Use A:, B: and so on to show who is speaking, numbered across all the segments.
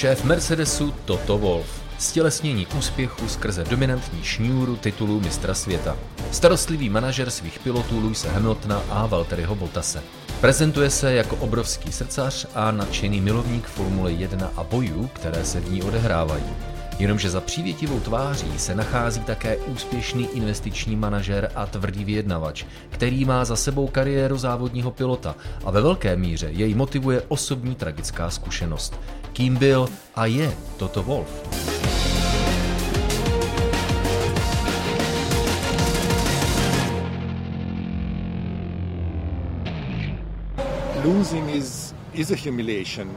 A: Šéf Mercedesu Toto Wolf. Stělesnění úspěchu skrze dominantní šňůru titulů mistra světa. Starostlivý manažer svých pilotů Luise Hamiltona a Valtteriho Bottase. Prezentuje se jako obrovský srdcař a nadšený milovník Formule 1 a bojů, které se v ní odehrávají. Jenomže za přívětivou tváří se nachází také úspěšný investiční manažer a tvrdý vyjednavač, který má za sebou kariéru závodního pilota a ve velké míře jej motivuje osobní tragická zkušenost. Kým byl a je Toto Wolf?
B: Losing is, is a humiliation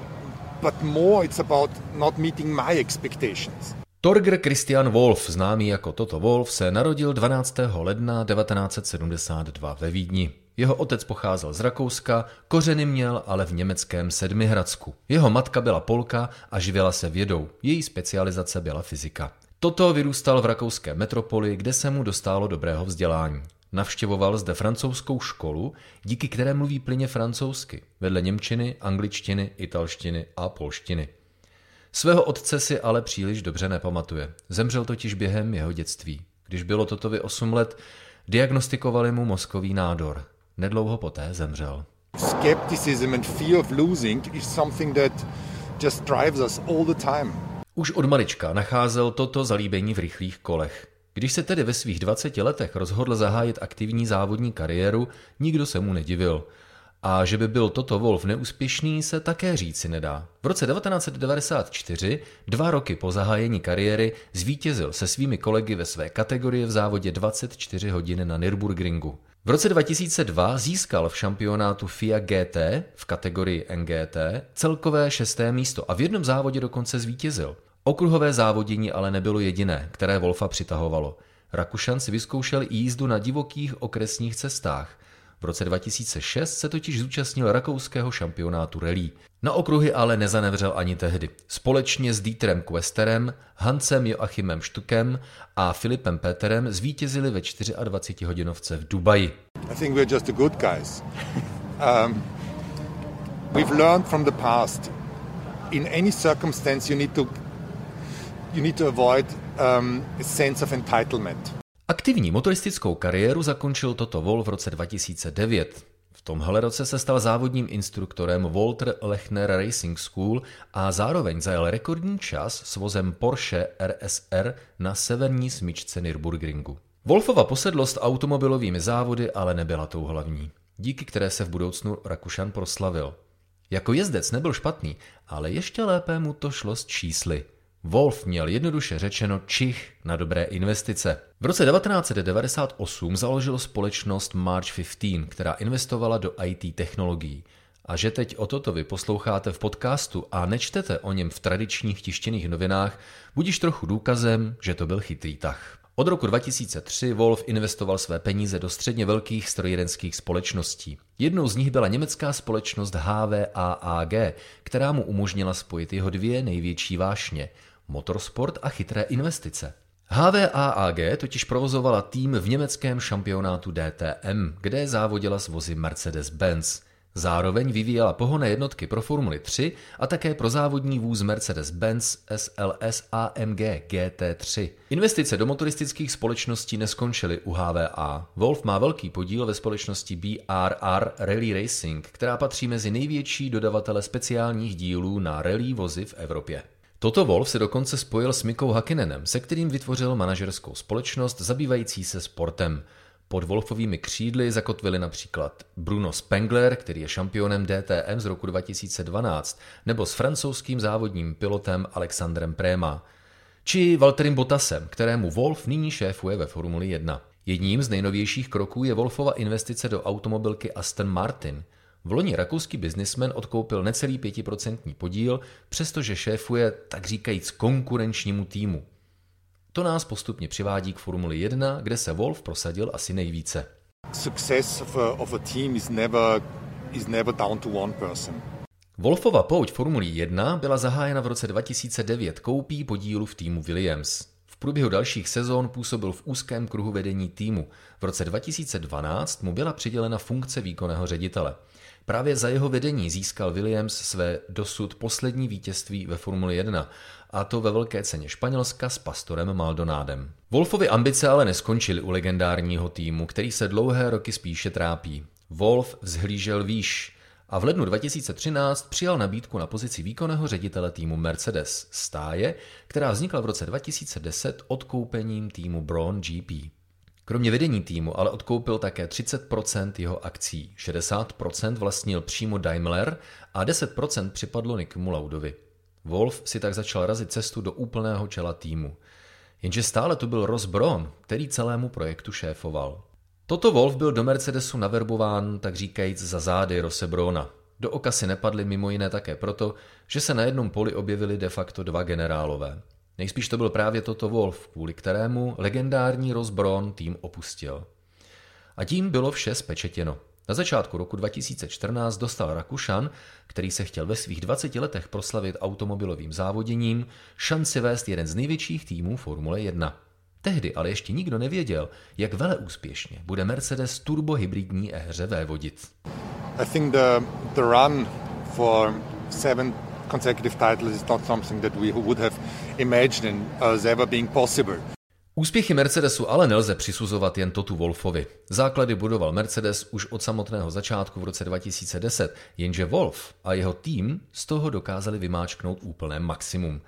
B: but more it's about not meeting my expectations.
A: Torger Christian Wolf, známý jako Toto Wolf, se narodil 12. ledna 1972 ve Vídni. Jeho otec pocházel z Rakouska, kořeny měl ale v německém Sedmihradsku. Jeho matka byla Polka a živila se vědou. Její specializace byla fyzika. Toto vyrůstal v rakouské metropoli, kde se mu dostalo dobrého vzdělání. Navštěvoval zde francouzskou školu, díky které mluví plyně francouzsky, vedle němčiny, angličtiny, italštiny a polštiny. Svého otce si ale příliš dobře nepamatuje. Zemřel totiž během jeho dětství. Když bylo Totovi 8 let, diagnostikovali mu mozkový nádor. Nedlouho poté zemřel.
B: Skepticism and fear of losing is something that just drives us all the time.
A: Už od malička nacházel toto zalíbení v rychlých kolech. Když se tedy ve svých 20 letech rozhodl zahájit aktivní závodní kariéru, nikdo se mu nedivil. A že by byl toto Wolf neúspěšný, se také říci nedá. V roce 1994, dva roky po zahájení kariéry, zvítězil se svými kolegy ve své kategorii v závodě 24 hodin na Nürburgringu. V roce 2002 získal v šampionátu FIA GT v kategorii NGT celkové šesté místo a v jednom závodě dokonce zvítězil. Okruhové závodění ale nebylo jediné, které Wolfa přitahovalo. Rakušan si vyzkoušel jízdu na divokých okresních cestách. V roce 2006 se totiž zúčastnil rakouského šampionátu rally. Na okruhy ale nezanevřel ani tehdy. Společně s Dieterem Questerem, Hansem Joachimem Štukem a Filipem Peterem zvítězili ve 24 hodinovce v Dubaji.
B: I think we're just the good guys. um, we've learned from the past. In any circumstance you need to you need to avoid um, a sense of entitlement.
A: Aktivní motoristickou kariéru zakončil Toto Vol v roce 2009. V tomhle roce se stal závodním instruktorem Walter Lechner Racing School a zároveň zajel rekordní čas s vozem Porsche RSR na severní smyčce Nürburgringu. Wolfova posedlost automobilovými závody ale nebyla tou hlavní, díky které se v budoucnu Rakušan proslavil. Jako jezdec nebyl špatný, ale ještě lépe mu to šlo s čísly. Wolf měl jednoduše řečeno čich na dobré investice. V roce 1998 založil společnost March 15, která investovala do IT technologií. A že teď o toto vy posloucháte v podcastu a nečtete o něm v tradičních tištěných novinách, budíš trochu důkazem, že to byl chytrý tah. Od roku 2003 Wolf investoval své peníze do středně velkých strojírenských společností. Jednou z nich byla německá společnost HVAAG, která mu umožnila spojit jeho dvě největší vášně – motorsport a chytré investice. HVAAG totiž provozovala tým v německém šampionátu DTM, kde závodila s vozy Mercedes-Benz. Zároveň vyvíjela pohonné jednotky pro Formuli 3 a také pro závodní vůz Mercedes-Benz SLS AMG GT3. Investice do motoristických společností neskončily u HVA. Wolf má velký podíl ve společnosti BRR Rally Racing, která patří mezi největší dodavatele speciálních dílů na rally vozy v Evropě. Toto Wolf se dokonce spojil s Mikou Hakinenem, se kterým vytvořil manažerskou společnost zabývající se sportem. Pod Wolfovými křídly zakotvili například Bruno Spengler, který je šampionem DTM z roku 2012, nebo s francouzským závodním pilotem Alexandrem Préma, či Valtterim Bottasem, kterému Wolf nyní šéfuje ve Formuli 1. Jedním z nejnovějších kroků je Wolfova investice do automobilky Aston Martin – v loni rakouský biznismen odkoupil necelý pětiprocentní podíl, přestože šéfuje tak říkajíc konkurenčnímu týmu. To nás postupně přivádí k Formuli 1, kde se Wolf prosadil asi nejvíce.
B: Success of a, of a team is never, is never down to one person.
A: Wolfova pouť Formulí 1 byla zahájena v roce 2009 koupí podílu v týmu Williams. V průběhu dalších sezón působil v úzkém kruhu vedení týmu. V roce 2012 mu byla přidělena funkce výkonného ředitele. Právě za jeho vedení získal Williams své dosud poslední vítězství ve Formuli 1, a to ve velké ceně Španělska s pastorem Maldonádem. Wolfovy ambice ale neskončily u legendárního týmu, který se dlouhé roky spíše trápí. Wolf vzhlížel výš a v lednu 2013 přijal nabídku na pozici výkonného ředitele týmu Mercedes stáje, která vznikla v roce 2010 odkoupením týmu Braun GP. Kromě vedení týmu ale odkoupil také 30% jeho akcí, 60% vlastnil přímo Daimler a 10% připadlo Nikimu Laudovi. Wolf si tak začal razit cestu do úplného čela týmu. Jenže stále tu byl Ross Braun, který celému projektu šéfoval. Toto Wolf byl do Mercedesu naverbován, tak říkajíc, za zády Rose Brona. Do oka si nepadly mimo jiné také proto, že se na jednom poli objevili de facto dva generálové. Nejspíš to byl právě toto Wolf, kvůli kterému legendární Ross Braun tým opustil. A tím bylo vše spečetěno. Na začátku roku 2014 dostal Rakušan, který se chtěl ve svých 20 letech proslavit automobilovým závoděním, šanci vést jeden z největších týmů Formule 1. Tehdy ale ještě nikdo nevěděl, jak vele úspěšně bude Mercedes turbohybridní éře vévodit.
B: I think the, the run for seven consecutive titles is not something that we would have imagined as ever being possible.
A: Úspěchy Mercedesu ale nelze přisuzovat jen Totu Wolfovi. Základy budoval Mercedes už od samotného začátku v roce 2010, jenže Wolf a jeho tým z toho dokázali vymáčknout úplné maximum.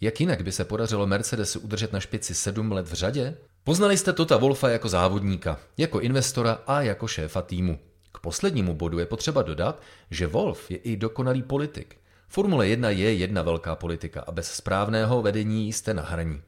A: Jak jinak by se podařilo Mercedesu udržet na špici sedm let v řadě? Poznali jste Tota Wolfa jako závodníka, jako investora a jako šéfa týmu. K poslednímu bodu je potřeba dodat, že Wolf je i dokonalý politik. Formule 1 je jedna velká politika a bez správného vedení jste na hraní.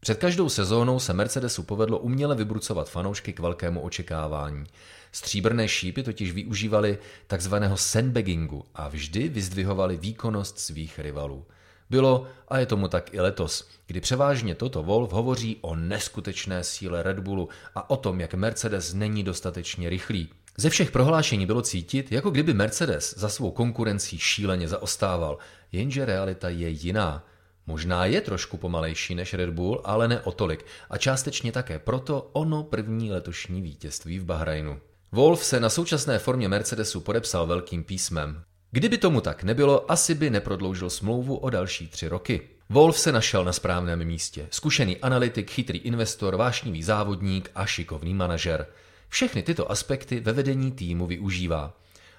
A: Před každou sezónou se Mercedesu povedlo uměle vybrucovat fanoušky k velkému očekávání. Stříbrné šípy totiž využívali takzvaného sandbaggingu a vždy vyzdvihovali výkonnost svých rivalů. Bylo, a je tomu tak i letos, kdy převážně toto Wolf hovoří o neskutečné síle Red Bullu a o tom, jak Mercedes není dostatečně rychlý. Ze všech prohlášení bylo cítit, jako kdyby Mercedes za svou konkurencí šíleně zaostával, jenže realita je jiná. Možná je trošku pomalejší než Red Bull, ale ne o tolik a částečně také proto ono první letošní vítězství v Bahrajnu. Wolf se na současné formě Mercedesu podepsal velkým písmem. Kdyby tomu tak nebylo, asi by neprodloužil smlouvu o další tři roky. Wolf se našel na správném místě. Zkušený analytik, chytrý investor, vášnivý závodník a šikovný manažer. Všechny tyto aspekty ve vedení týmu využívá.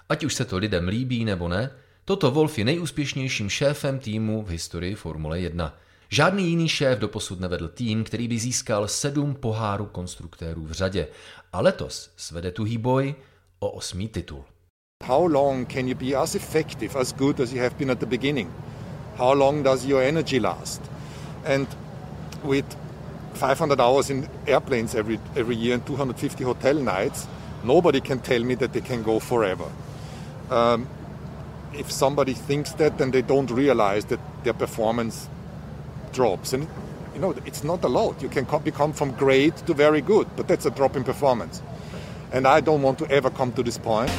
A: Ať už se to lidem líbí nebo ne, toto Wolf je nejúspěšnějším šéfem týmu v historii Formule 1. Žádný jiný šéf doposud nevedl tým, který by získal sedm pohárů konstruktérů v řadě. A letos svede tuhý boj o osmý titul.
B: How long can you be as effective, as good as you have been at the beginning? How long does your energy last? And with 500 hours in airplanes every, every year and 250 hotel nights, nobody can tell me that they can go forever. Um, if somebody thinks that, then they don't realize that their performance drops. And you know, it's not a lot. You can become from great to very good, but that's a drop in performance. And I don't want to ever come to this point.